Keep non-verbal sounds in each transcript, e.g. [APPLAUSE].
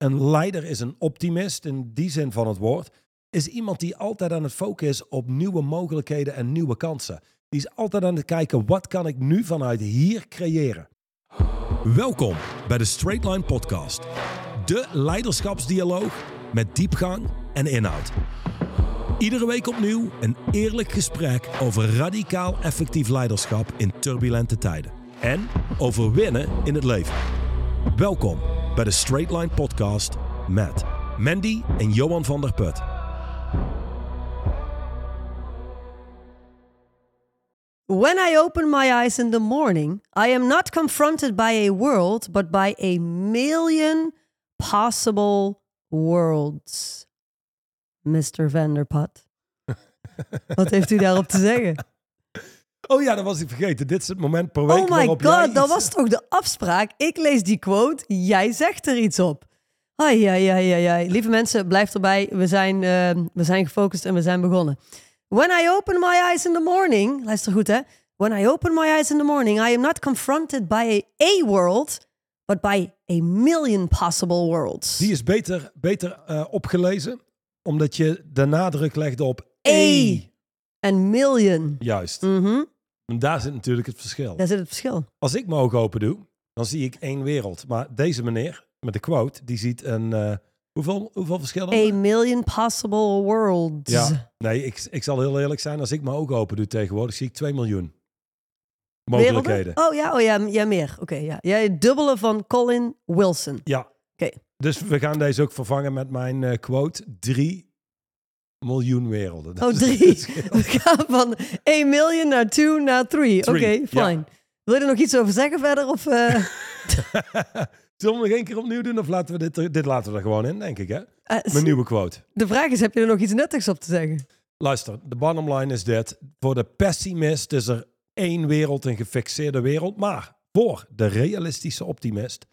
Een leider is een optimist in die zin van het woord. Is iemand die altijd aan het focussen op nieuwe mogelijkheden en nieuwe kansen. Die is altijd aan het kijken, wat kan ik nu vanuit hier creëren? Welkom bij de Straight Line Podcast. De leiderschapsdialoog met diepgang en inhoud. Iedere week opnieuw een eerlijk gesprek over radicaal effectief leiderschap in turbulente tijden. En over winnen in het leven. Welkom bij de Straight Line Podcast met Mandy en Johan van der Put. When I open my eyes in the morning, I am not confronted by a world, but by a million possible worlds. Mr. Vanderput. [LAUGHS] Wat heeft u daarop te zeggen? Oh ja, dat was ik vergeten. Dit is het moment per week Oh my jij god, dat was toch de afspraak? Ik lees die quote, jij zegt er iets op. Ai, ai, ai, ai, ai. Lieve mensen, blijf erbij. We zijn, eh, we zijn gefocust en we zijn begonnen. When I open my eyes in the morning, luister goed hè. When I open my eyes in the morning, I am not confronted by a, a world, but by a million possible worlds. Die is beter, beter eh, opgelezen, omdat je de nadruk legde op A. En million. Juist. Mhm, En daar zit natuurlijk het verschil. Daar zit het verschil. Als ik mijn ogen open doe, dan zie ik één wereld. Maar deze meneer met de quote, die ziet een... eh, hoeveel, hoeveel verschillen? A million possible worlds. Ja, nee, ik, ik zal heel eerlijk zijn. Als ik mijn ogen open doe tegenwoordig, zie ik 2 miljoen Werelden? mogelijkheden. Oh ja, oh ja, ja meer. Oké, ja. Jij het dubbele van Colin Wilson. Ja. Oké. Dus we gaan deze ook vervangen met mijn eh, quote. 3 miljoen werelden. Dat Oh, drie. We gaan van 1 million naar 2 naar 3. Oké, ja. fine. Wil je er nog iets over zeggen verder? Of, eh, [LAUGHS] [LAUGHS] Zullen we nog één keer opnieuw doen? Of laten we dit, dit laten we er gewoon in, denk ik, hè? eh, Mijn nieuwe quote. de vraag is, heb je er nog iets nuttigs op te zeggen? Luister, de bottom line is dit. Voor de pessimist is er één wereld, een gefixeerde wereld. Maar voor de realistische optimist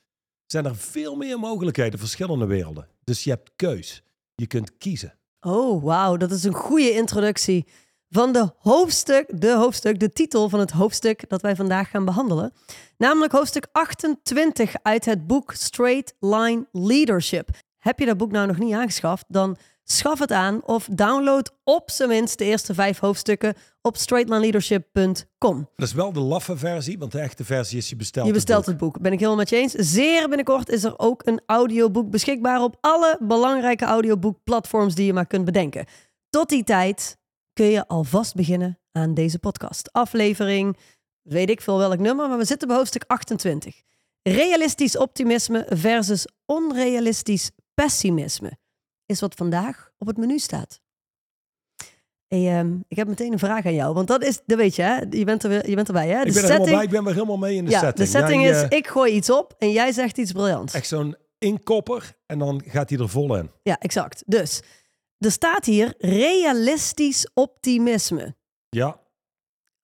zijn er veel meer mogelijkheden, verschillende werelden. Dus je hebt keus. Je kunt kiezen. Oh, wauw, dat is een goede introductie van de hoofdstuk, de hoofdstuk, de titel van het hoofdstuk dat wij vandaag gaan behandelen. Namelijk hoofdstuk 28 uit het boek Straight Line Leadership. Heb je dat boek nou nog niet aangeschaft, dan schaf het aan of download op zijn minst de eerste vijf hoofdstukken op straightlineleadership.com. Dat is wel de laffe versie, want de echte versie is je bestelt. Je bestelt boek. het boek. Ben ik helemaal met je eens. Zeer binnenkort is er ook een audioboek beschikbaar op alle belangrijke audioboekplatforms die je maar kunt bedenken. Tot die tijd kun je alvast beginnen aan deze podcast. Aflevering, weet ik veel welk nummer, maar we zitten bij hoofdstuk 28. Realistisch optimisme versus onrealistisch pessimisme is wat vandaag op het menu staat. Hey, ehm, ik heb meteen een vraag aan jou, want dat is, dat weet je, hè? Je, bent er, je bent erbij, hè? Ik ben er helemaal bij, ik ben er helemaal mee in de ja, setting. de setting Jij, is, ik gooi iets op en jij zegt iets briljants. echt zo'n inkopper en dan gaat hij er vol in. Ja, exact. Dus, er staat hier realistisch optimisme. Ja,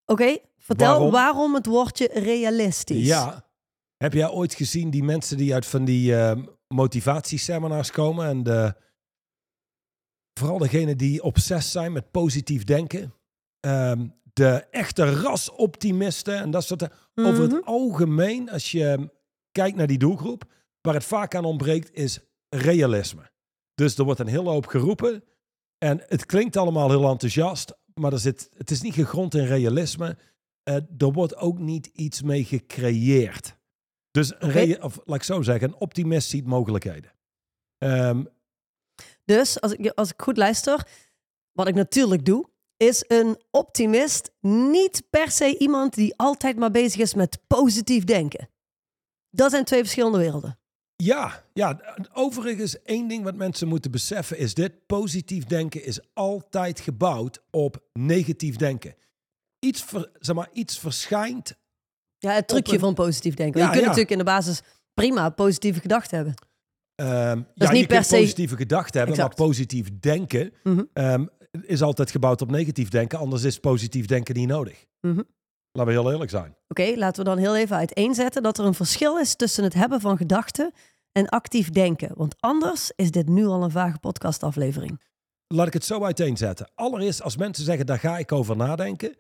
Oké, vertel Waarom? waarom? het woordje realistisch. Ja. Heb jij ooit gezien die mensen die uit van die eh, motivatieseminars komen en de, vooral degene die obsessief zijn met positief denken, ehm, de echte rasoptimisten en dat soort dingen. Over Mhm. het algemeen, als je kijkt naar die doelgroep, waar het vaak aan ontbreekt, is realisme. Dus er wordt een hele hoop geroepen en het klinkt allemaal heel enthousiast, maar er zit, het is niet gegrond in realisme. Eh, er wordt ook niet iets mee gecreëerd. Dus een of laat ik zo zeggen, een optimist ziet mogelijkheden. Ehm, Dus, als ik, als ik goed luister, wat ik natuurlijk doe, is een optimist niet per se iemand die altijd maar bezig is met positief denken. Dat zijn twee verschillende werelden. ja, ja, overigens één ding wat mensen moeten beseffen is dit. Positief denken is altijd gebouwd op negatief denken. Iets, ver- zeg maar, iets verschijnt Ja, het trucje een- van positief denken. Ja, je kunt ja. natuurlijk in de basis prima positieve gedachten hebben. Ehm, ja, niet je per kunt se- positieve gedachten hebben, Exact. maar positief denken Mhm. ehm, is altijd gebouwd op negatief denken. Anders is positief denken niet nodig. Mhm. Laten we heel eerlijk zijn. Oké, laten we dan heel even uiteenzetten dat er een verschil is tussen het hebben van gedachten en actief denken. Want anders is dit nu al een vage podcastaflevering. Laat ik het zo uiteenzetten. Allereerst, als mensen zeggen, daar ga ik over nadenken.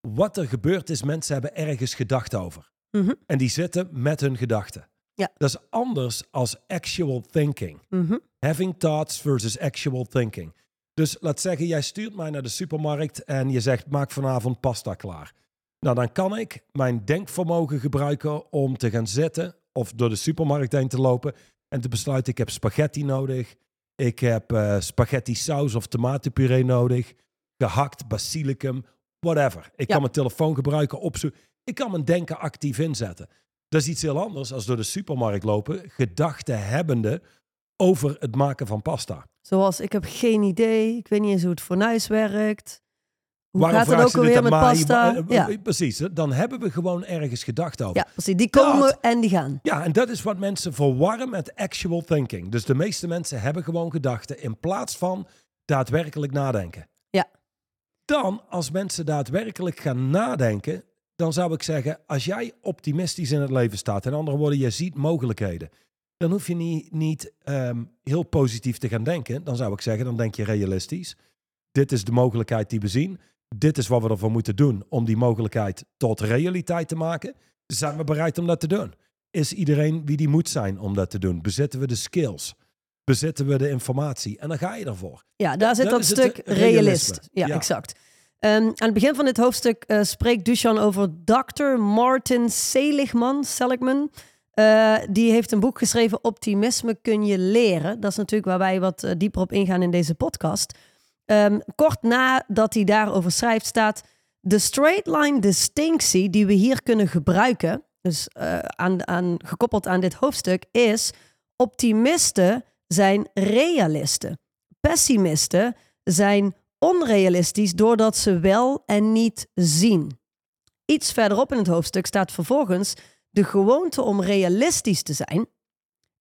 Wat er gebeurt is, mensen hebben ergens gedacht over. Mhm. En die zitten met hun gedachten. Ja. Dat is anders als actual thinking. Mhm. Having thoughts versus actual thinking. Dus laat zeggen, jij stuurt mij naar de supermarkt en je zegt, maak vanavond pasta klaar. Nou, dan kan ik mijn denkvermogen gebruiken om te gaan zitten of door de supermarkt heen te lopen en te besluiten, ik heb spaghetti nodig, ik heb eh, spaghetti saus of tomatenpuree nodig, gehakt, basilicum, whatever. Ik Ja. kan mijn telefoon gebruiken, opzoeken. Ik kan mijn denken actief inzetten. Dat is iets heel anders als door de supermarkt lopen, gedachten hebbende over het maken van pasta. Zoals, ik heb geen idee. Ik weet niet eens hoe het fornuis werkt. Hoe Waarom gaat het ook alweer met pasta? Wa- eh, Ja. eh, Precies, dan hebben we gewoon ergens gedacht over. ja, precies. Die komen Dat- en die gaan. Ja, en dat is wat mensen verwarren met actual thinking. Dus de meeste mensen hebben gewoon gedachten in plaats van daadwerkelijk nadenken. Ja. Dan, als mensen daadwerkelijk gaan nadenken, dan zou ik zeggen, als jij optimistisch in het leven staat, in andere woorden, je ziet mogelijkheden, dan hoef je niet, niet ehm, heel positief te gaan denken. Dan zou ik zeggen, dan denk je realistisch. Dit is de mogelijkheid die we zien. Dit is wat we ervoor moeten doen om die mogelijkheid tot realiteit te maken. Zijn we bereid om dat te doen? Is iedereen wie die moet zijn om dat te doen? Bezitten we de skills? Bezitten we de informatie? En dan ga je ervoor. Ja, daar zit dat stuk realist. Ja. exact. Ehm, aan het begin van dit hoofdstuk eh, spreekt Duchan over Dr. Martin Seligman. Seligman. Eh, die heeft een boek geschreven, Optimisme kun je leren. Dat is natuurlijk waar wij wat eh, dieper op ingaan in deze podcast. Ehm, kort nadat hij daarover schrijft, staat... De straight line distinctie die we hier kunnen gebruiken... dus aan, aan, gekoppeld aan dit hoofdstuk, is... optimisten zijn realisten. Pessimisten zijn onrealistisch doordat ze wel en niet zien. Iets verderop in het hoofdstuk staat vervolgens: de gewoonte om realistisch te zijn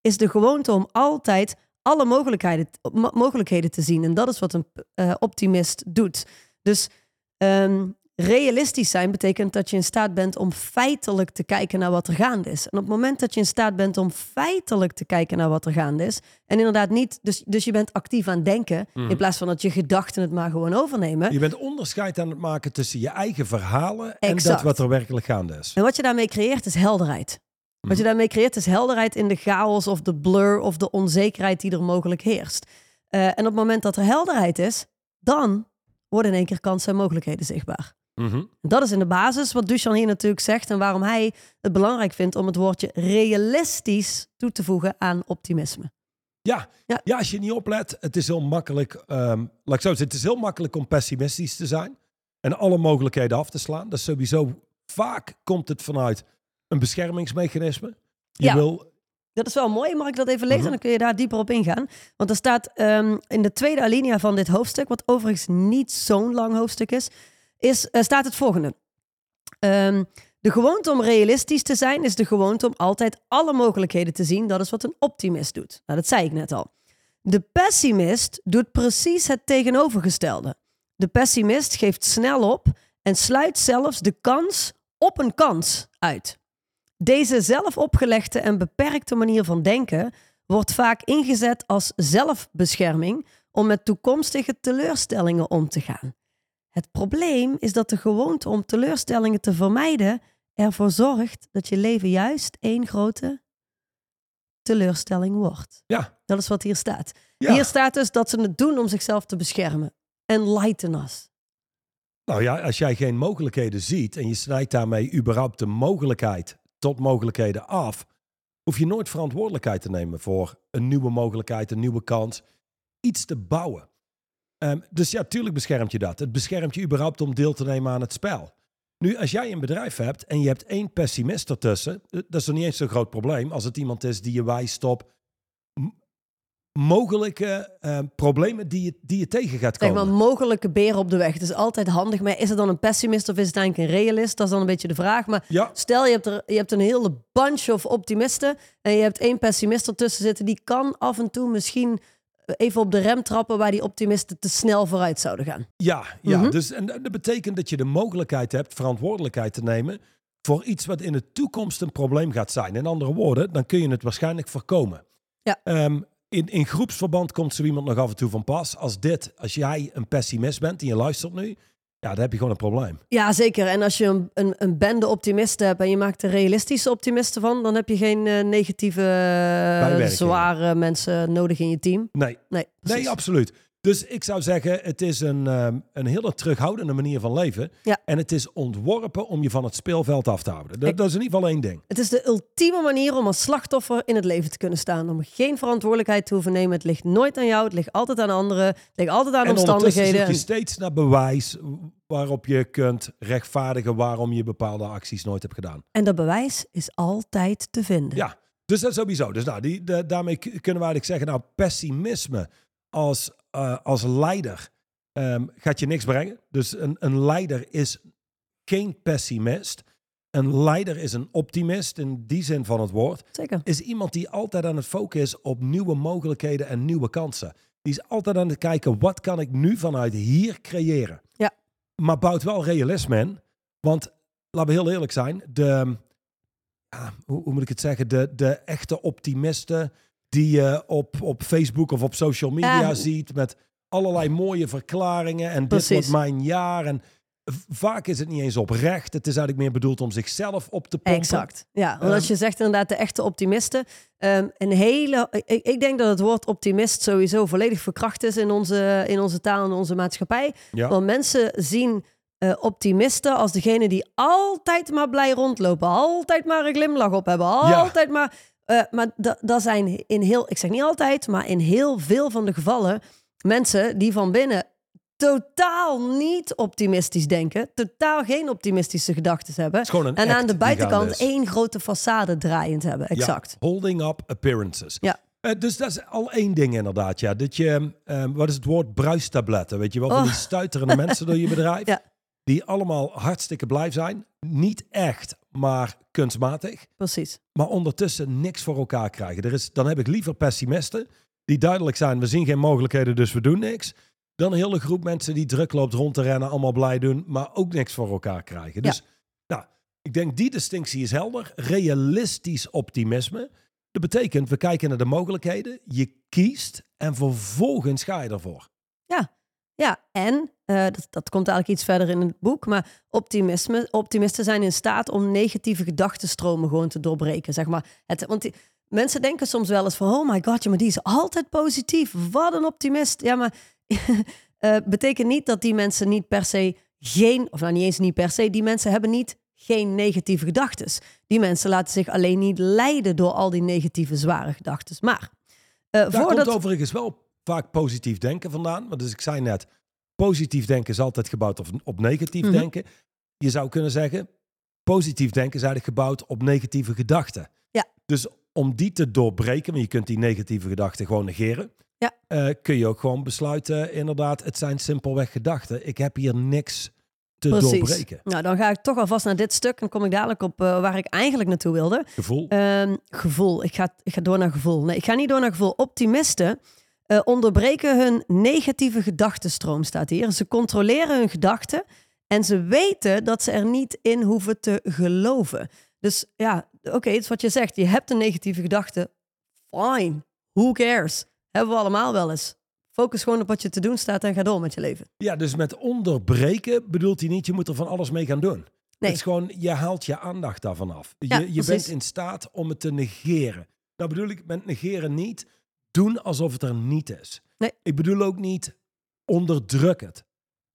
is de gewoonte om altijd alle mogelijkheden, mo- mogelijkheden te zien. En dat is wat een eh, optimist doet. Dus ehm, realistisch zijn betekent dat je in staat bent om feitelijk te kijken naar wat er gaande is. En op het moment dat je in staat bent om feitelijk te kijken naar wat er gaande is, en inderdaad niet, dus, dus je bent actief aan het denken, in plaats van dat je gedachten het maar gewoon overnemen. Je bent onderscheid aan het maken tussen je eigen verhalen en Exact. dat wat er werkelijk gaande is. En wat je daarmee creëert is helderheid. Wat je daarmee creëert is helderheid in de chaos of de blur of de onzekerheid die er mogelijk heerst. Eh, en op het moment dat er helderheid is, dan worden in één keer kansen en mogelijkheden zichtbaar. Mhm. Dat is in de basis wat Duchan hier natuurlijk zegt en waarom hij het belangrijk vindt om het woordje realistisch toe te voegen aan optimisme. Ja. Ja. Ja. als je niet oplet, het is heel makkelijk, ehm, laat ik zo zeggen, het is heel makkelijk om pessimistisch te zijn en alle mogelijkheden af te slaan. Dat is sowieso, vaak komt het vanuit een beschermingsmechanisme. Je Ja. wil, Dat is wel mooi. Mag ik dat even lezen? Mhm. Dan kun je daar dieper op ingaan. Want er staat ehm, in de tweede alinea van dit hoofdstuk, wat overigens niet zo'n lang hoofdstuk is, is eh, staat het volgende. Ehm, de gewoonte om realistisch te zijn is de gewoonte om altijd alle mogelijkheden te zien. Dat is wat een optimist doet. Nou, dat zei ik net al. De pessimist doet precies het tegenovergestelde. De pessimist geeft snel op en sluit zelfs de kans op een kans uit. Deze zelf opgelegde en beperkte manier van denken wordt vaak ingezet als zelfbescherming om met toekomstige teleurstellingen om te gaan. Het probleem is dat de gewoonte om teleurstellingen te vermijden ervoor zorgt dat je leven juist één grote teleurstelling wordt. ja, Dat is wat hier staat. ja. Hier staat dus dat ze het doen om zichzelf te beschermen. Enlighten us. Nou ja, als jij geen mogelijkheden ziet en je snijdt daarmee überhaupt de mogelijkheid tot mogelijkheden af, hoef je nooit verantwoordelijkheid te nemen voor een nieuwe mogelijkheid, een nieuwe kans, iets te bouwen. Ehm, dus ja, tuurlijk beschermt je dat. Het beschermt je überhaupt om deel te nemen aan het spel. Nu, als jij een bedrijf hebt en je hebt één pessimist ertussen, eh, dat is nog niet eens zo'n groot probleem als het iemand is die je wijst op mogelijke eh, problemen die je, die je tegen gaat Zeg komen. maar mogelijke beren op de weg. Het is altijd handig. Maar is het dan een pessimist of is het eigenlijk een realist? Dat is dan een beetje de vraag. Maar Ja, stel je hebt, er, je hebt een hele bunch of optimisten. En je hebt één pessimist ertussen zitten. Die kan af en toe misschien even op de rem trappen. Waar die optimisten te snel vooruit zouden gaan. Ja, ja. Mhm. Dus, en dat betekent dat je de mogelijkheid hebt verantwoordelijkheid te nemen voor iets wat in de toekomst een probleem gaat zijn. In andere woorden, dan kun je het waarschijnlijk voorkomen. Ja. Ehm, in, in groepsverband komt zo iemand nog af en toe van pas. Als dit, als jij een pessimist bent en je luistert nu ja, dan heb je gewoon een probleem. Ja, zeker. En als je een, een, een bende optimisten hebt en je maakt er realistische optimisten van, dan heb je geen eh, negatieve, zware mensen nodig in je team. Nee, Nee, precies. nee, absoluut. Dus ik zou zeggen, het is een, ehm, een hele terughoudende manier van leven. Ja. En het is ontworpen om je van het speelveld af te houden. Dat, is in ieder geval één ding. Het is de ultieme manier om als slachtoffer in het leven te kunnen staan. Om geen verantwoordelijkheid te hoeven nemen. Het ligt nooit aan jou. Het ligt altijd aan anderen. Het ligt altijd aan En omstandigheden. zoek je steeds naar bewijs waarop je kunt rechtvaardigen waarom je bepaalde acties nooit hebt gedaan. En dat bewijs is altijd te vinden. Ja, dus dat sowieso. Dus nou, die, de- daarmee kunnen we eigenlijk zeggen, nou, pessimisme als, eh, als leider ehm, gaat je niks brengen. Dus een, een leider is geen pessimist. Een leider is een optimist in die zin van het woord. Zeker. Is iemand die altijd aan het focussen is op nieuwe mogelijkheden en nieuwe kansen. Die is altijd aan het kijken, wat kan ik nu vanuit hier creëren? Ja. Maar bouwt wel realisme in. Want, laten we heel eerlijk zijn, de, ja, hoe, hoe moet ik het zeggen, de, de echte optimisten die je op, op Facebook of op social media Ja. ziet met allerlei mooie verklaringen en dit wordt mijn jaar. En vaak is het niet eens oprecht. Het is eigenlijk meer bedoeld om zichzelf op te pompen. Exact. Ja, want Ehm, als je zegt inderdaad de echte optimisten. ehm, een hele, ik, ik denk dat het woord optimist sowieso volledig verkracht is in onze, in onze taal en onze maatschappij. Ja. Want mensen zien eh, optimisten als degene die altijd maar blij rondlopen. Altijd maar een glimlach op hebben. Ja. Altijd maar... eh, maar da- dat zijn in heel... Ik zeg niet altijd, maar in heel veel van de gevallen... mensen die van binnen totaal niet optimistisch denken. Totaal geen optimistische gedachten hebben. En aan de buitenkant één grote façade draaiend hebben. Exact. Ja, holding up appearances. Ja. Eh, dus dat is al één ding inderdaad. Ja. Dat je, eh, wat is het woord, bruistabletten. Weet je wel, van Oh. die stuiterende mensen door je bedrijf. [LAUGHS] Ja. Die allemaal hartstikke blij zijn. Niet echt, maar kunstmatig. Precies. Maar ondertussen niks voor elkaar krijgen. Er is, dan heb ik liever pessimisten die duidelijk zijn, we zien geen mogelijkheden, dus we doen niks. Dan een hele groep mensen die druk loopt rond te rennen, allemaal blij doen, maar ook niks voor elkaar krijgen. Ja. Dus nou, ik denk die distinctie is helder. Realistisch optimisme. Dat betekent, we kijken naar de mogelijkheden, je kiest en vervolgens ga je ervoor. Ja, en eh, dat, dat komt eigenlijk iets verder in het boek, maar optimisme, optimisten zijn in staat om negatieve gedachtenstromen gewoon te doorbreken, zeg maar. Het, want die, mensen denken soms wel eens van, oh my god, ja, maar die is altijd positief. Wat een optimist. Ja, maar [LAUGHS] eh, betekent niet dat die mensen niet per se geen, of nou niet eens niet per se, die mensen hebben niet geen negatieve gedachten. Die mensen laten zich alleen niet leiden door al die negatieve, zware gedachten. Maar eh, Daar voordat... komt overigens wel vaak positief denken vandaan. Want dus ik zei net, positief denken is altijd gebouwd op, op negatief Mhm. denken. Je zou kunnen zeggen, positief denken is eigenlijk gebouwd op negatieve gedachten. Ja. Dus om die te doorbreken, want je kunt die negatieve gedachten gewoon negeren. Ja. eh, kun je ook gewoon besluiten, inderdaad, het zijn simpelweg gedachten. Ik heb hier niks te doorbreken. Nou, dan ga ik toch alvast naar dit stuk en kom ik dadelijk op eh, waar ik eigenlijk naartoe wilde. Gevoel. Ehm, gevoel. Ik ga, ik ga door naar gevoel. Nee, ik ga niet door naar gevoel. Optimisten eh, onderbreken hun negatieve gedachtenstroom, staat hier. Ze controleren hun gedachten en ze weten dat ze er niet in hoeven te geloven. Dus ja, oké, het is wat je zegt. Je hebt een negatieve gedachte. Fine. Who cares? Hebben we allemaal wel eens. Focus gewoon op wat je te doen staat en ga door met je leven. Ja, dus met onderbreken bedoelt hij niet, je moet er van alles mee gaan doen. Nee. Het is gewoon, je haalt je aandacht daarvan af. Ja, je je bent in staat om het te negeren. Nou bedoel ik met negeren niet doen alsof het er niet is. Nee. Ik bedoel ook niet onderdruk het.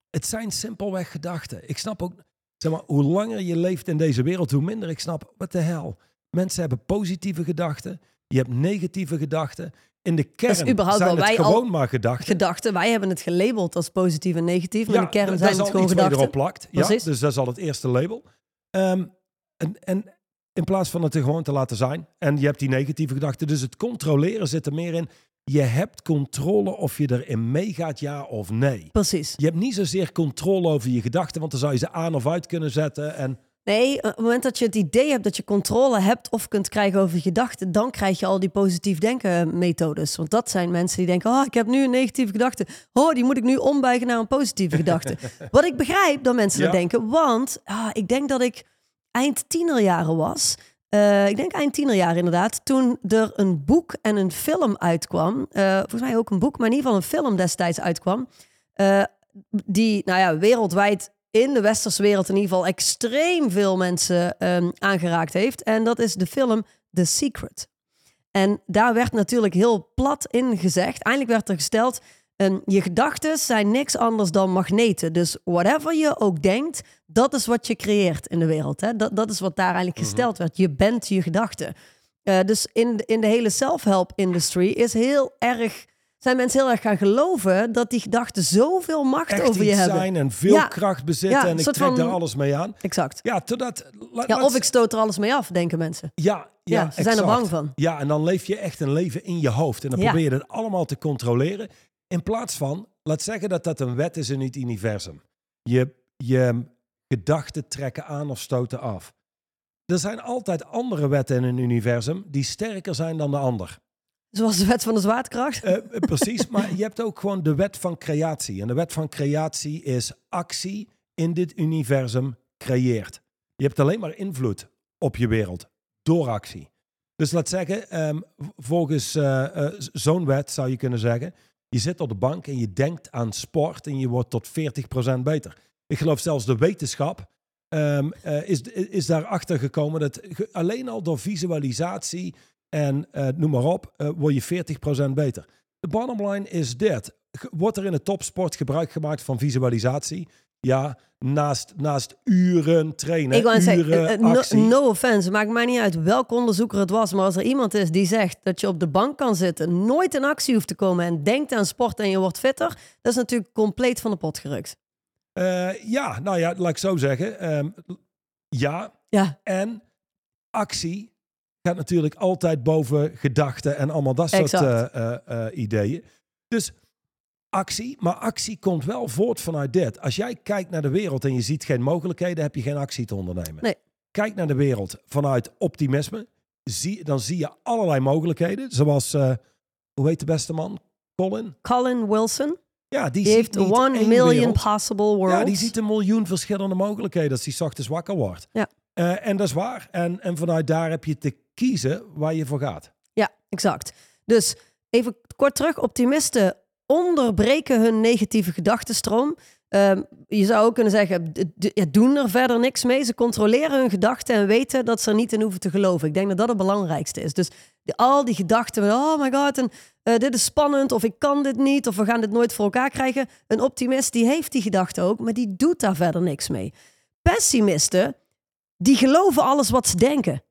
Het zijn simpelweg gedachten. Ik snap ook, zeg maar, hoe langer je leeft in deze wereld, hoe minder ik snap, wat de hel. Mensen hebben positieve gedachten, je hebt negatieve gedachten. In de kern überhaupt zijn het wij al- gewoon maar gedachten. Gedachten, wij hebben het gelabeld als positief en negatief, maar in de kern zijn het gewoon gedachten. erop plakt. Ja, dus dat is al het eerste label. Ehm, en, en in plaats van het er gewoon te laten zijn. En je hebt die negatieve gedachten. Dus het controleren zit er meer in. Je hebt controle of je erin meegaat, ja of nee. Precies. Je hebt niet zozeer controle over je gedachten, want dan zou je ze aan of uit kunnen zetten. En Nee, op het moment dat je het idee hebt dat je controle hebt of kunt krijgen over je gedachten, dan krijg je al die positief denken methodes. Want dat zijn mensen die denken, oh, ik heb nu een negatieve gedachte. Oh, die moet ik nu ombuigen naar een positieve gedachte. [LAUGHS] Wat ik begrijp dat mensen dat Ja. denken, want ah, ik denk dat ik eind tienerjaren was. Eh, ik denk eind tienerjaren inderdaad. Toen er een boek en een film uitkwam. eh, volgens mij ook een boek, maar in ieder geval een film destijds uitkwam. eh, die, nou ja, wereldwijd in de westerse wereld in ieder geval extreem veel mensen ehm, aangeraakt heeft. En dat is de film The Secret. En daar werd natuurlijk heel plat in gezegd. Eindelijk werd er gesteld, en je gedachten zijn niks anders dan magneten. Dus whatever je ook denkt, dat is wat je creëert in de wereld. Hè? Dat, dat is wat daar eigenlijk Mhm. gesteld werd. Je bent je gedachten. Eh, dus in, de- in de hele self-help industry is heel erg, zijn mensen heel erg gaan geloven dat die gedachten zoveel macht Echt over je hebben. zijn en veel Ja. kracht bezitten Ja, en ik trek van- daar alles mee aan. Exact. Ja, totdat... la- Ja, of ik stoot er alles mee af, denken mensen. Ja, ja, Ja, ze zijn er bang van. Ja, en dan leef je echt een leven in je hoofd. En dan probeer je het allemaal te controleren. In plaats van, laat zeggen dat dat een wet is in het universum. Je, je gedachten trekken aan of stoten af. Er zijn altijd andere wetten in een universum die sterker zijn dan de ander. Zoals de wet van de zwaartekracht. Eh, eh, precies, maar je hebt ook gewoon de wet van creatie. En de wet van creatie is actie in dit universum creëert. Je hebt alleen maar invloed op je wereld door actie. Dus laat zeggen, ehm, volgens eh, zo'n wet zou je kunnen zeggen, je zit op de bank en je denkt aan sport en je wordt tot 40% beter. Ik geloof zelfs de wetenschap ehm, eh, is, is daarachter gekomen dat alleen al door visualisatie en eh, noem maar op, eh, word je 40% beter. De bottom line is dit. Wordt er in de topsport gebruik gemaakt van visualisatie? Ja, naast, naast uren trainen, Ik net zeggen, uren eh, eh, no, no offense, maakt mij niet uit welk onderzoeker het was. Maar als er iemand is die zegt dat je op de bank kan zitten, nooit in actie hoeft te komen en denkt aan sport en je wordt fitter, dat is natuurlijk compleet van de pot gerukt. Eh, ja, nou ja, laat ik zo zeggen. Ehm, ja, Ja, en actie gaat natuurlijk altijd boven gedachten en allemaal dat soort Exact. ideeën. Dus actie, maar actie komt wel voort vanuit dit. Als jij kijkt naar de wereld en je ziet geen mogelijkheden, heb je geen actie te ondernemen. Nee. Kijk naar de wereld vanuit optimisme, zie, dan zie je allerlei mogelijkheden. Zoals, eh, hoe heet de beste man? Colin? Colin Wilson, Ja, die, heeft one million wereld. possible worlds. Ja, die ziet een miljoen verschillende mogelijkheden als hij ochtends wakker wordt. Ja. Eh, en dat is waar. En, en vanuit daar heb je te kiezen waar je voor gaat. Ja, exact. Dus even kort terug. Optimisten onderbreken hun negatieve gedachtenstroom. Ehm, je zou ook kunnen zeggen, ja, doen er verder niks mee. Ze controleren hun gedachten en weten dat ze er niet in hoeven te geloven. Ik denk dat dat het belangrijkste is. Dus die- al die gedachten van, oh my god, en, eh, dit is spannend, of ik kan dit niet, of we gaan dit nooit voor elkaar krijgen. Een optimist, die heeft die gedachten ook, maar die doet daar verder niks mee. Pessimisten, die geloven alles wat ze denken.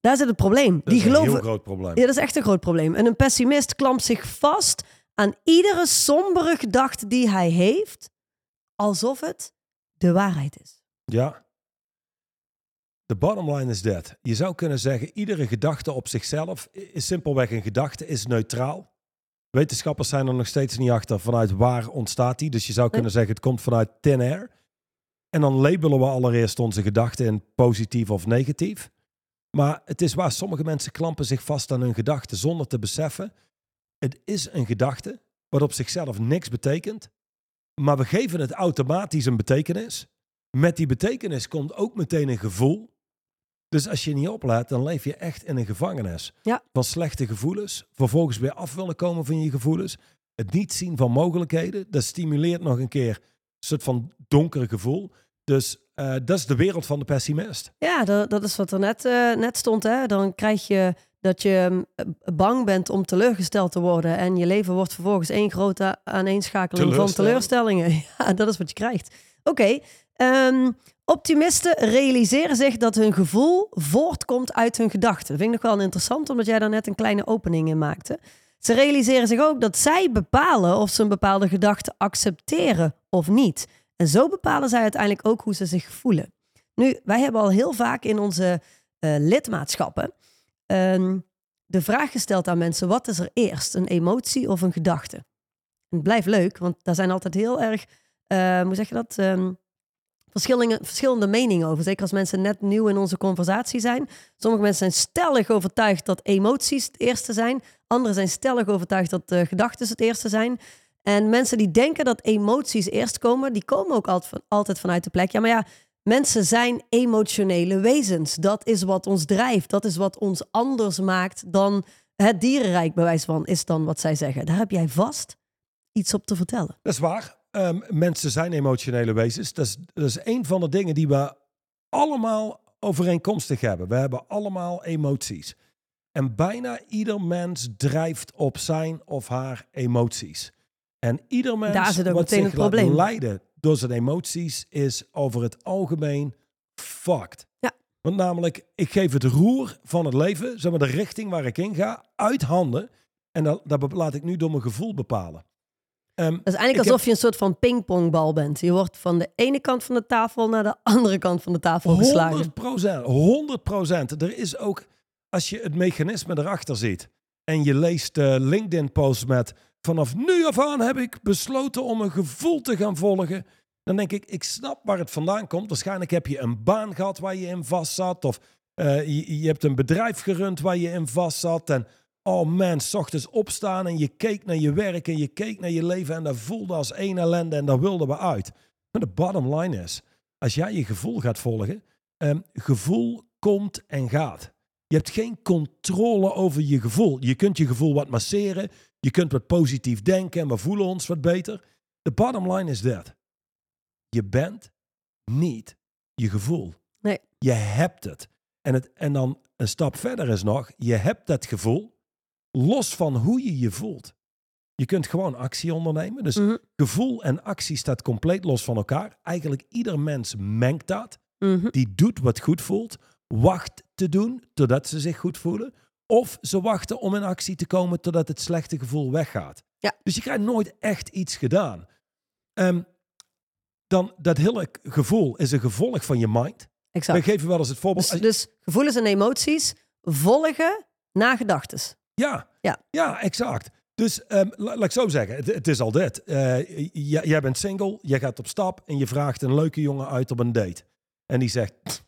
Daar zit het probleem. Dat die is een geloven, heel groot probleem. ja, dat is echt een groot probleem. En een pessimist klampt zich vast aan iedere sombere gedachte die hij heeft, alsof het de waarheid is. Ja. De bottom line is dat. Je zou kunnen zeggen, iedere gedachte op zichzelf is simpelweg een gedachte, is neutraal. Wetenschappers zijn er nog steeds niet achter vanuit waar ontstaat die. Dus je zou kunnen zeggen, het komt vanuit thin air. En dan labelen we allereerst onze gedachten in positief of negatief. Maar het is waar sommige mensen klampen zich vast aan hun gedachten zonder te beseffen. Het is een gedachte wat op zichzelf niks betekent. Maar we geven het automatisch een betekenis. Met die betekenis komt ook meteen een gevoel. Dus als je niet oplet, dan leef je echt in een gevangenis. Ja. Van slechte gevoelens. Vervolgens weer af willen komen van je gevoelens. Het niet zien van mogelijkheden. Dat stimuleert nog een keer een soort van donker gevoel. Dus eh, dat is de wereld van de pessimist. Ja, dat, dat is wat er net, eh, net stond. Hè? Dan krijg je dat je eh, bang bent om teleurgesteld te worden. En je leven wordt vervolgens één grote aaneenschakeling van Teleurstelling. teleurstellingen. [LAUGHS] Ja, dat is wat je krijgt. Oké, ehm, optimisten realiseren zich dat hun gevoel voortkomt uit hun gedachten. Dat vind ik nog wel interessant, omdat jij daar net een kleine opening in maakte. Ze realiseren zich ook dat zij bepalen of ze een bepaalde gedachte accepteren of niet. En zo bepalen zij uiteindelijk ook hoe ze zich voelen. Nu, wij hebben al heel vaak in onze eh, lidmaatschappen ehm, de vraag gesteld aan mensen: wat is er eerst, een emotie of een gedachte? Het blijft leuk, want daar zijn altijd heel erg, eh, hoe zeg je dat? Ehm, verschillende, verschillende meningen over. Zeker als mensen net nieuw in onze conversatie zijn. Sommige mensen zijn stellig overtuigd dat emoties het eerste zijn. Anderen zijn stellig overtuigd dat uh, gedachten het eerste zijn. En mensen die denken dat emoties eerst komen, die komen ook altijd, altijd vanuit de plek. Ja, maar ja, mensen zijn emotionele wezens. Dat is wat ons drijft. Dat is wat ons anders maakt dan het dierenrijk, bij wijze van, is dan wat zij zeggen. Daar heb jij vast iets op te vertellen. Dat is waar. ehm, mensen zijn emotionele wezens. Dat is, dat is een van de dingen die we allemaal overeenkomstig hebben. We hebben allemaal emoties. En bijna ieder mens drijft op zijn of haar emoties. En ieder Daar mens zit ook wat meteen zich het probleem. leiden door zijn emoties is over het algemeen fucked. Ja. Want namelijk, ik geef het roer van het leven, zeg maar de richting waar ik in ga, uit handen. En dat, dat laat ik nu door mijn gevoel bepalen. Ehm, Dat is eigenlijk alsof je een soort van pingpongbal bent. Je wordt van de ene kant van de tafel naar de andere kant van de tafel geslagen. 100 procent. 100 procent. Er is ook, als je het mechanisme erachter ziet en je leest de LinkedIn-posts met vanaf nu af aan heb ik besloten om een gevoel te gaan volgen. Dan denk ik, ik snap waar het vandaan komt. Waarschijnlijk heb je een baan gehad waar je in vast zat. Of eh, je, je hebt een bedrijf gerund waar je in vast zat. En oh man, s ochtends opstaan en je keek naar je werk en je keek naar je leven. En dat voelde als één ellende en daar wilden we uit. Maar de bottom line is, als jij je gevoel gaat volgen, Ehm, gevoel komt en gaat. Je hebt geen controle over je gevoel. Je kunt je gevoel wat masseren. Je kunt wat positief denken en we voelen ons wat beter. De bottom line is dat. Je bent niet je gevoel. Nee. Je hebt het. En, het. en dan een stap verder is nog, je hebt dat gevoel los van hoe je je voelt. Je kunt gewoon actie ondernemen. Dus Mhm, gevoel en actie staat compleet los van elkaar. Eigenlijk ieder mens mengt dat mhm. die doet wat goed voelt, wacht te doen totdat ze zich goed voelen. Of ze wachten om in actie te komen totdat het slechte gevoel weggaat. Ja. Dus je krijgt nooit echt iets gedaan. Ehm, dan dat hele gevoel is een gevolg van je mind. Exact. We geven wel eens het voorbeeld. Dus, dus gevoelens en emoties volgen na gedachtes. Ja, Ja. ja exact. Dus ehm, la- laat ik zo zeggen, het, het is al dit. Eh, jij bent single, jij gaat op stap en je vraagt een leuke jongen uit op een date. En die zegt, "Pff,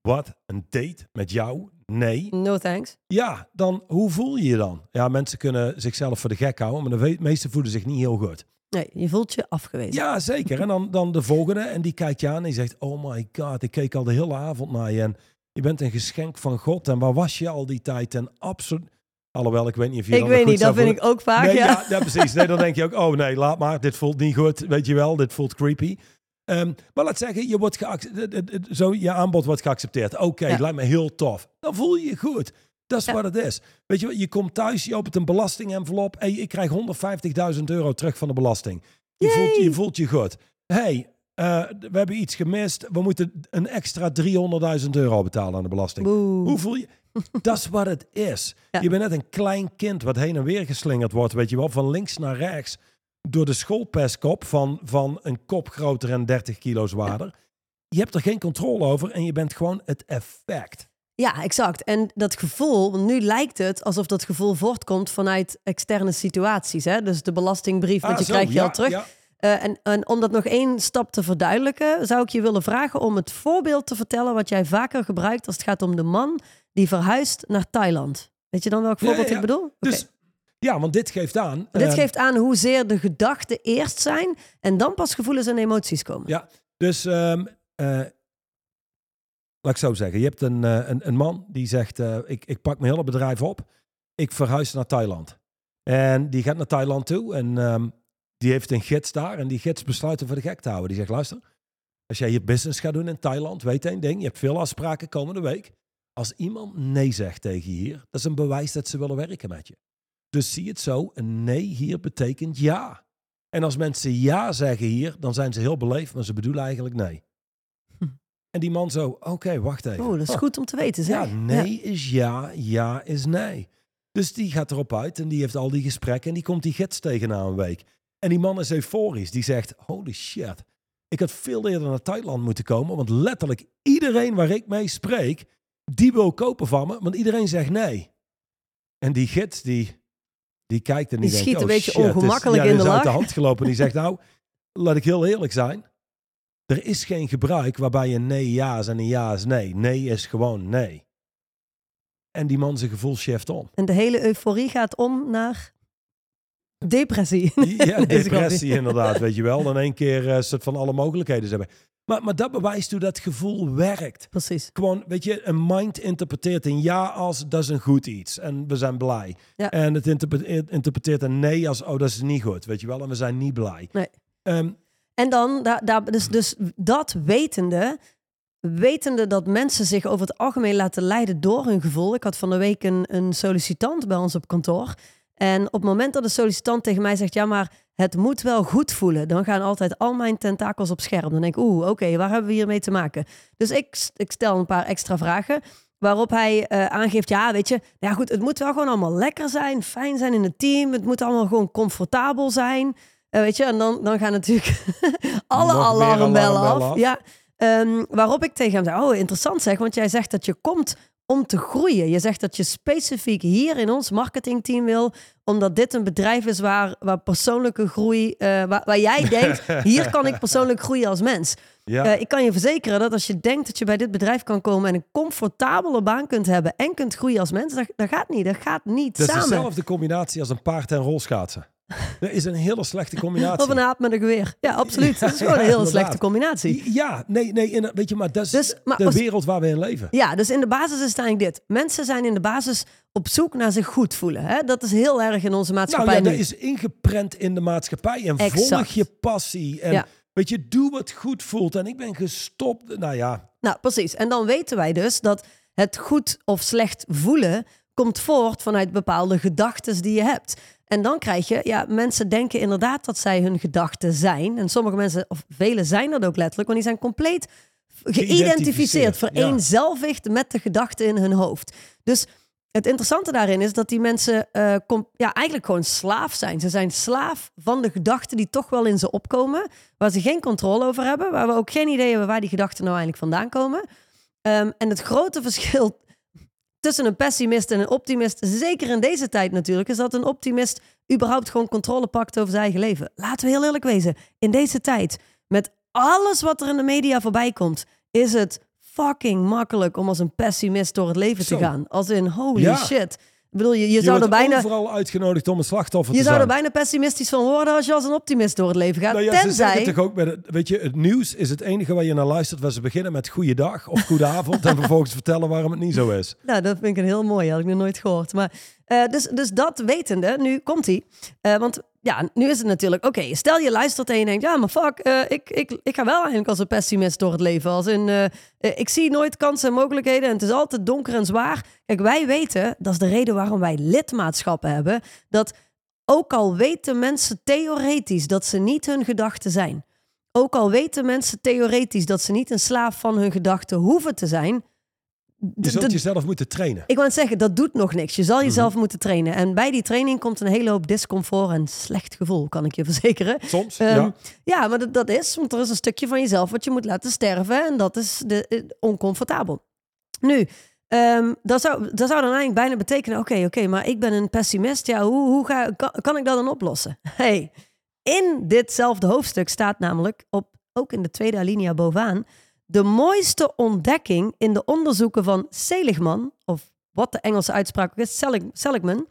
wat, een date met jou? Nee. No thanks. Ja, dan hoe voel je je dan? Ja, mensen kunnen zichzelf voor de gek houden, maar de meesten voelen zich niet heel goed. Nee, je voelt je afgewezen. Ja, zeker. En dan, dan de volgende en die kijkt je aan en die zegt, oh my god, ik keek al de hele avond naar je en je bent een geschenk van God en waar was je al die tijd? En absoluut, alhoewel ik weet niet of je ik weet niet, dat vind voelen. ik ook vaak. Nee, ja. ja. Ja, precies. Nee, dan denk je ook, oh nee, laat maar. Dit voelt niet goed, weet je wel. Dit voelt creepy. Ehm, maar laat zeggen, je, wordt zo, je aanbod wordt geaccepteerd. Oké, Ja. lijkt me heel tof. Dan voel je je goed. Dat is Ja. wat het is. Weet je wat, je komt thuis, je opent een belastingenvelop. Hey, ik krijg 150.000 euro terug van de belasting. Je, voelt, je voelt je goed. hey, eh, we hebben iets gemist. We moeten een extra 300.000 euro betalen aan de belasting. Boe. Hoe voel je? [LAUGHS] Dat is wat het is. Ja. Je bent net een klein kind wat heen en weer geslingerd wordt, weet je wel, van links naar rechts. Door de schoolpestkop van, van een kop groter en 30 kilo zwaarder. Je hebt er geen controle over en je bent gewoon het effect. Ja, exact. En dat gevoel, want nu lijkt het alsof dat gevoel voortkomt vanuit externe situaties. Hè? Dus de belastingbrief, want Ah, je zo, krijgt je ja, al terug. ja. Eh, en, en om dat nog één stap te verduidelijken, zou ik je willen vragen om het voorbeeld te vertellen wat jij vaker gebruikt als het gaat om de man die verhuist naar Thailand. Weet je dan welk voorbeeld ja, ik bedoel? Dus ja, want dit geeft aan. Dit ehm, geeft aan hoezeer de gedachten eerst zijn en dan pas gevoelens en emoties komen. Ja, dus ehm, eh, laat ik zo zeggen. Je hebt een, eh, een, een man die zegt, eh, ik, ik pak mijn hele bedrijf op. Ik verhuis naar Thailand. En die gaat naar Thailand toe en ehm, die heeft een gids daar. En die gids besluit hem voor de gek te houden. Die zegt, luister, als jij je business gaat doen in Thailand, weet één ding. Je hebt veel afspraken komende week. Als iemand nee zegt tegen je hier, dat is een bewijs dat ze willen werken met je. Dus zie het zo, een nee hier betekent ja. En als mensen ja zeggen hier, dan zijn ze heel beleefd, maar ze bedoelen eigenlijk nee. Hm. En die man zo, oké, wacht even. Oh, dat is Huh. goed om te weten, zeg. Ja, nee is ja, ja is nee. Dus die gaat erop uit en die heeft al die gesprekken en die komt die gids tegen na een week. En die man is euforisch. Die zegt, holy shit, ik had veel eerder naar Thailand moeten komen, want letterlijk iedereen waar ik mee spreek, die wil kopen van me, want iedereen zegt nee. En die gids, die, die kijkt en die, Die denkt, schiet een oh beetje shit, is- ongemakkelijk ja, in de is uit de lach. hand gelopen. En die zegt, nou, laat ik heel eerlijk zijn. Er is geen gebruik waarbij een nee ja is en een ja is nee. Nee is gewoon nee. En die man zijn gevoel shift om. En de hele euforie gaat om naar depressie. Ja, [LAUGHS] is depressie inderdaad, weet je wel. Dan één keer een soort van alle mogelijkheden hebben. Maar, maar dat bewijst hoe dat gevoel werkt. Precies. Gewoon, weet je, een mind interpreteert een ja als dat is een goed iets. En we zijn blij. Ja. En het interpre- interpreteert een nee als oh dat is niet goed, weet je wel. En we zijn niet blij. Nee. Ehm, En dan, daar, daar, dus, dus dat wetende, wetende dat mensen zich over het algemeen laten leiden door hun gevoel. Ik had van de week een, een sollicitant bij ons op kantoor. En op het moment dat de sollicitant tegen mij zegt, ja, maar het moet wel goed voelen, dan gaan altijd al mijn tentakels op scherm. Dan denk ik, oeh, oké, waar hebben we hiermee te maken? Dus ik, ik stel een paar extra vragen. Waarop hij eh, aangeeft, ja, weet je, ja goed, het moet wel gewoon allemaal lekker zijn, fijn zijn in het team. Het moet allemaal gewoon comfortabel zijn. Eh, weet je, en dan, dan gaan natuurlijk [LAUGHS] alle af. alarmbellen af. Ja, Ehm, waarop ik tegen hem zei, oh interessant zeg, want jij zegt dat je komt om te groeien. Je zegt dat je specifiek hier in ons marketingteam wil, omdat dit een bedrijf is waar, waar persoonlijke groei, eh, waar, waar jij [LAUGHS] denkt, hier kan ik persoonlijk groeien als mens. ja. Eh, ik kan je verzekeren dat als je denkt dat je bij dit bedrijf kan komen en een comfortabele baan kunt hebben en kunt groeien als mens, dat, dat gaat niet. Dat gaat niet dat is samen. dezelfde combinatie als een paard en rolschaatsen. Dat is een hele slechte combinatie. Of een aap met een geweer. Ja, absoluut. Dat is gewoon een [LAUGHS] hele slechte combinatie. Ja, nee, nee, in- weet je, maar dat is Dus, maar de als- wereld waar we in leven. Ja, dus in de basis is het eigenlijk dit. Mensen zijn in de basis op zoek naar zich goed voelen. Hè? Dat is heel erg in onze Nou maatschappij ja, nu. dat is ingeprent in de maatschappij. En volg je passie. En Ja. weet je, doe wat goed voelt. En ik ben gestopt. Nou ja, Nou, precies. En dan weten wij dus dat het goed of slecht voelen komt voort vanuit bepaalde gedachten die je hebt. En dan krijg je, ja, mensen denken inderdaad dat zij hun gedachten zijn. En sommige mensen, of velen zijn dat ook letterlijk, want die zijn compleet geïdentificeerd, ja. vereenzelvigd met de gedachten in hun hoofd. Dus het interessante daarin is dat die mensen eh, ja, eigenlijk gewoon slaaf zijn. Ze zijn slaaf van de gedachten die toch wel in ze opkomen, waar ze geen controle over hebben, waar we ook geen idee hebben waar die gedachten nou eigenlijk vandaan komen. Ehm, en het grote verschil tussen een pessimist en een optimist, zeker in deze tijd natuurlijk, is dat een optimist überhaupt gewoon controle pakt over zijn eigen leven. Laten we heel eerlijk wezen, in deze tijd, met alles wat er in de media voorbij komt, is het fucking makkelijk om als een pessimist door het leven Zo. te gaan. Als in, holy Ja. shit. Ik bedoel, je, je, je, zou er bijna... overal uitgenodigd om een slachtoffer Je te zou zijn. er bijna pessimistisch van worden als je als een optimist door het leven gaat. Nou ja, ze Tenzij... zeggen toch ook, met het, weet je, het nieuws is het enige waar je naar luistert. Waar ze beginnen met goeiedag of goedenavond. en [LAUGHS] vervolgens vertellen waarom het niet zo is. Nou, dat vind ik een heel mooi. Had ik nog nooit gehoord. Maar, eh, dus, dus dat wetende, nu komt hij. want ja, nu is het natuurlijk... Oké, stel je luistert en je denkt... Ja, maar fuck, eh, ik, ik, ik ga wel eigenlijk als een pessimist door het leven. Als in, eh, eh, ik zie nooit kansen en mogelijkheden en het is altijd donker en zwaar. Kijk, wij weten, dat is de reden waarom wij lidmaatschappen hebben... dat ook al weten mensen theoretisch dat ze niet hun gedachten zijn... ook al weten mensen theoretisch dat ze niet een slaaf van hun gedachten hoeven te zijn... Je zult jezelf moeten trainen. ik wou zeggen, dat doet nog niks. Je zal jezelf Mhm. moeten trainen. En bij die training komt een hele hoop discomfort en slecht gevoel, kan ik je [LAUGHS] verzekeren. Soms, Ehm, ja. ja, maar dat, dat is, want er is een stukje van jezelf wat je moet laten sterven. En dat is de, eh, oncomfortabel. Nu, ehm, dat, zou, dat zou dan eigenlijk bijna betekenen: oké, oké, maar ik ben een pessimist. Ja, hoe, hoe ga, kan, kan ik dat dan oplossen? [LAUGHS] Hey, in ditzelfde hoofdstuk staat namelijk, op, ook in de tweede alinea bovenaan, de mooiste ontdekking in de onderzoeken van Seligman, of wat de Engelse uitspraak ook is, Selig- Seligman,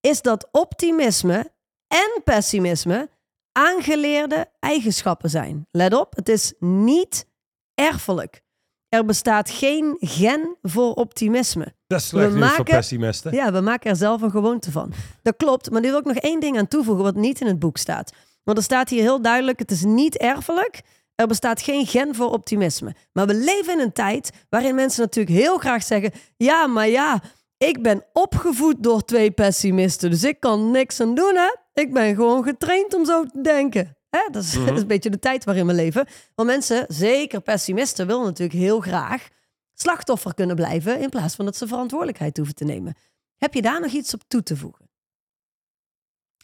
is dat optimisme en pessimisme aangeleerde eigenschappen zijn. Let op, het is niet erfelijk. Er bestaat geen gen voor optimisme. Dat is slecht we nieuws voor maken- pessimisten. Ja, we maken er zelf een gewoonte van. Dat klopt, maar nu wil ik nog één ding aan toevoegen wat niet in het boek staat. Want er staat hier heel duidelijk, het is niet erfelijk. Er bestaat geen gen voor optimisme. Maar we leven in een tijd waarin mensen natuurlijk heel graag zeggen... ja, maar ja, ik ben opgevoed door twee pessimisten, dus ik kan niks aan doen, hè? Ik ben gewoon getraind om zo te denken. Hè? Dat, is, [LAUGHS] dat is een beetje de tijd waarin we leven. Want mensen, zeker pessimisten, willen natuurlijk heel graag slachtoffer kunnen blijven... in plaats van dat ze verantwoordelijkheid hoeven te nemen. Heb je daar nog iets op toe te voegen?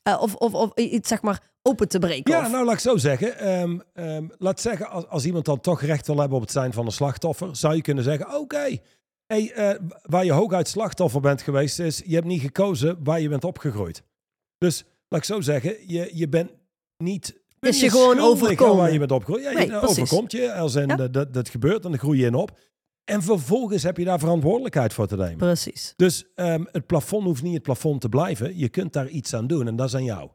Eh, of, of, of iets, zeg maar, open te breken? Ja, of- nou laat ik zo zeggen. Ehm, ehm, laat zeggen, als, als iemand dan toch recht wil hebben op het zijn van een slachtoffer, zou je kunnen zeggen: Oké, hey, eh, waar je hooguit slachtoffer bent geweest, is je hebt niet gekozen waar je bent opgegroeid. Dus laat ik zo zeggen, je, je bent niet. Is je gewoon overkomen? Waar je bent opgegroeid. Ja, je Nee, overkomt je. Als in, Ja. dat, dat gebeurt en dan groei je in op. En vervolgens heb je daar verantwoordelijkheid voor te nemen. Precies. Dus ehm, het plafond hoeft niet het plafond te blijven. Je kunt daar iets aan doen en dat is aan jou.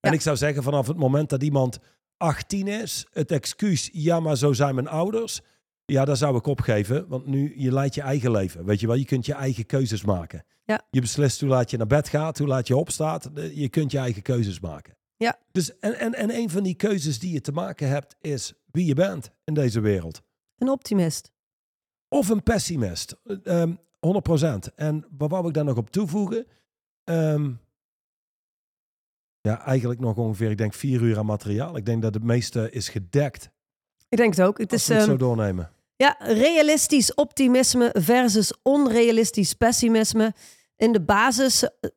En ik zou zeggen, vanaf het moment dat iemand 18 is, het excuus, ja, maar zo zijn mijn ouders. Ja, daar zou ik opgeven, want nu je leidt je eigen leven. Weet je wel, je kunt je eigen keuzes maken. Ja. Je beslist hoe laat je naar bed gaat, hoe laat je opstaat. Je kunt je eigen keuzes maken. Ja. Dus, en, en, en een van die keuzes die je te maken hebt is wie je bent in deze wereld. Een optimist. Of een pessimist. Ehm 100%. En wat wou ik daar nog op toevoegen? Ehm, ja, eigenlijk nog ongeveer, ik denk vier uur aan materiaal. Ik denk dat het meeste is gedekt. Ik denk het ook. Het Als is het ehm, zo doornemen. ja, realistisch optimisme versus onrealistisch pessimisme. In de basis, eh,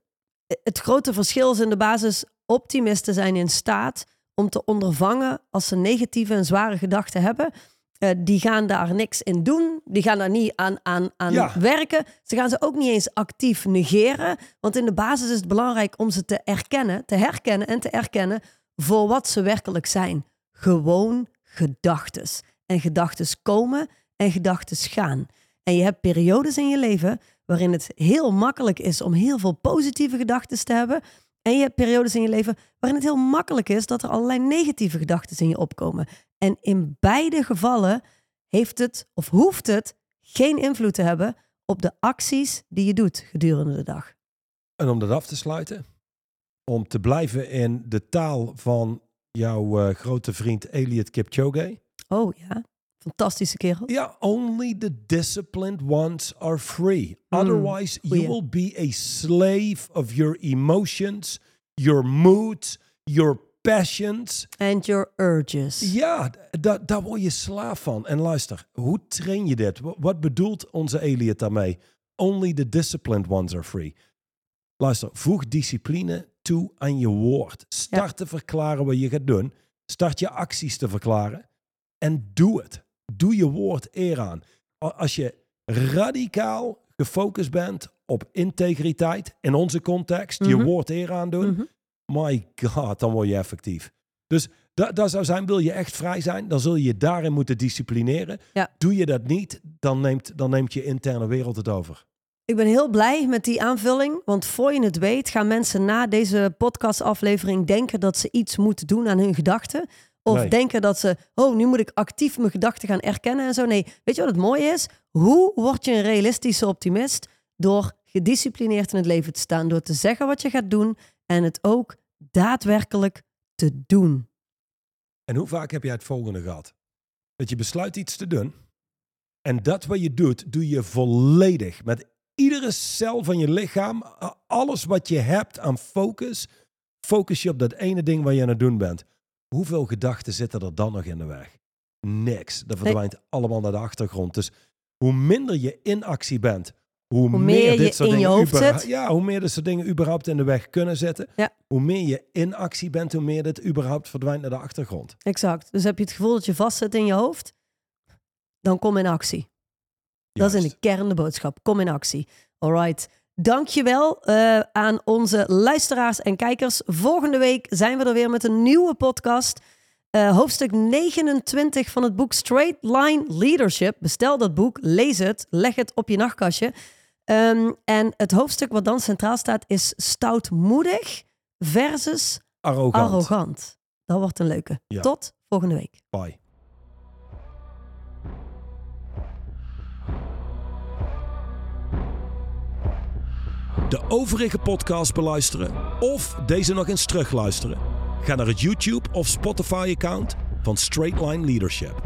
het grote verschil is in de basis, optimisten zijn in staat om te ondervangen als ze negatieve en zware gedachten hebben. Eh, die gaan daar niks in doen. Die gaan daar niet aan, aan, aan Ja. werken. Ze gaan ze ook niet eens actief negeren. Want in de basis is het belangrijk om ze te erkennen, te herkennen en te erkennen voor wat ze werkelijk zijn. Gewoon gedachtes. En gedachtes komen en gedachtes gaan. En je hebt periodes in je leven waarin het heel makkelijk is om heel veel positieve gedachten te hebben. En je hebt periodes in je leven waarin het heel makkelijk is dat er allerlei negatieve gedachten in je opkomen. En in beide gevallen heeft het of hoeft het geen invloed te hebben op de acties die je doet gedurende de dag. En om dat af te sluiten, om te blijven in de taal van jouw eh, grote vriend Elliot Kipchoge. Oh ja, fantastische kerel. Ja, only the disciplined ones are free. Otherwise, you will be a slave of your emotions, your moods, your passions. And your urges. Ja, da- daar word je slaaf van. En luister, hoe train je dit? Wa- Wat bedoelt onze Elliot daarmee? Only the disciplined ones are free. Luister, voeg discipline toe aan je woord. Start te verklaren wat je gaat doen. Start je acties te verklaren. En doe het. Doe je woord eer aan. Als je radicaal gefocust bent op integriteit, in onze context, je Mhm. woord eer aandoen, Mhm. My god, dan word je effectief. Dus dat, dat zou zijn, wil je echt vrij zijn, dan zul je je daarin moeten disciplineren. Ja. Doe je dat niet, dan neemt, dan neemt je interne wereld het over. Ik ben heel blij met die aanvulling, want voor je het weet gaan mensen na deze podcastaflevering denken dat ze iets moeten doen aan hun gedachten. Of Nee. denken dat ze, oh, nu moet ik actief mijn gedachten gaan erkennen en zo. Nee, weet je wat het mooie is? Hoe word je een realistische optimist? Door gedisciplineerd in het leven te staan, door te zeggen wat je gaat doen en het ook daadwerkelijk te doen. En hoe vaak heb jij het volgende gehad? Dat je besluit iets te doen. En dat wat je doet, doe je volledig. Met iedere cel van je lichaam. Alles wat je hebt aan focus. Focus je op dat ene ding waar je aan het doen bent. Hoeveel gedachten zitten er dan nog in de weg? Niks. Dat verdwijnt allemaal naar de achtergrond. Dus hoe minder je in actie bent, hoe, Hoe meer, meer dit je soort in je hoofd zit. Ja, hoe meer dit soort dingen überhaupt in de weg kunnen zitten. Ja. Hoe meer je in actie bent, hoe meer dit überhaupt verdwijnt naar de achtergrond. Exact. Dus heb je het gevoel dat je vastzit in je hoofd, dan kom in actie. Dat is in de kern de boodschap. Kom in actie. Alright. Dankjewel uh, aan onze luisteraars en kijkers. Volgende week zijn we er weer met een nieuwe podcast. Uh, hoofdstuk 29 van het boek Straight Line Leadership. Bestel dat boek, lees het, leg het op je nachtkastje. Um, en het hoofdstuk wat dan centraal staat is stoutmoedig versus Arrogant. arrogant. Dat wordt een leuke. Ja. Tot volgende week. Bye. De overige podcast beluisteren of deze nog eens terugluisteren? Ga naar het YouTube of Spotify account van Straight Line Leadership.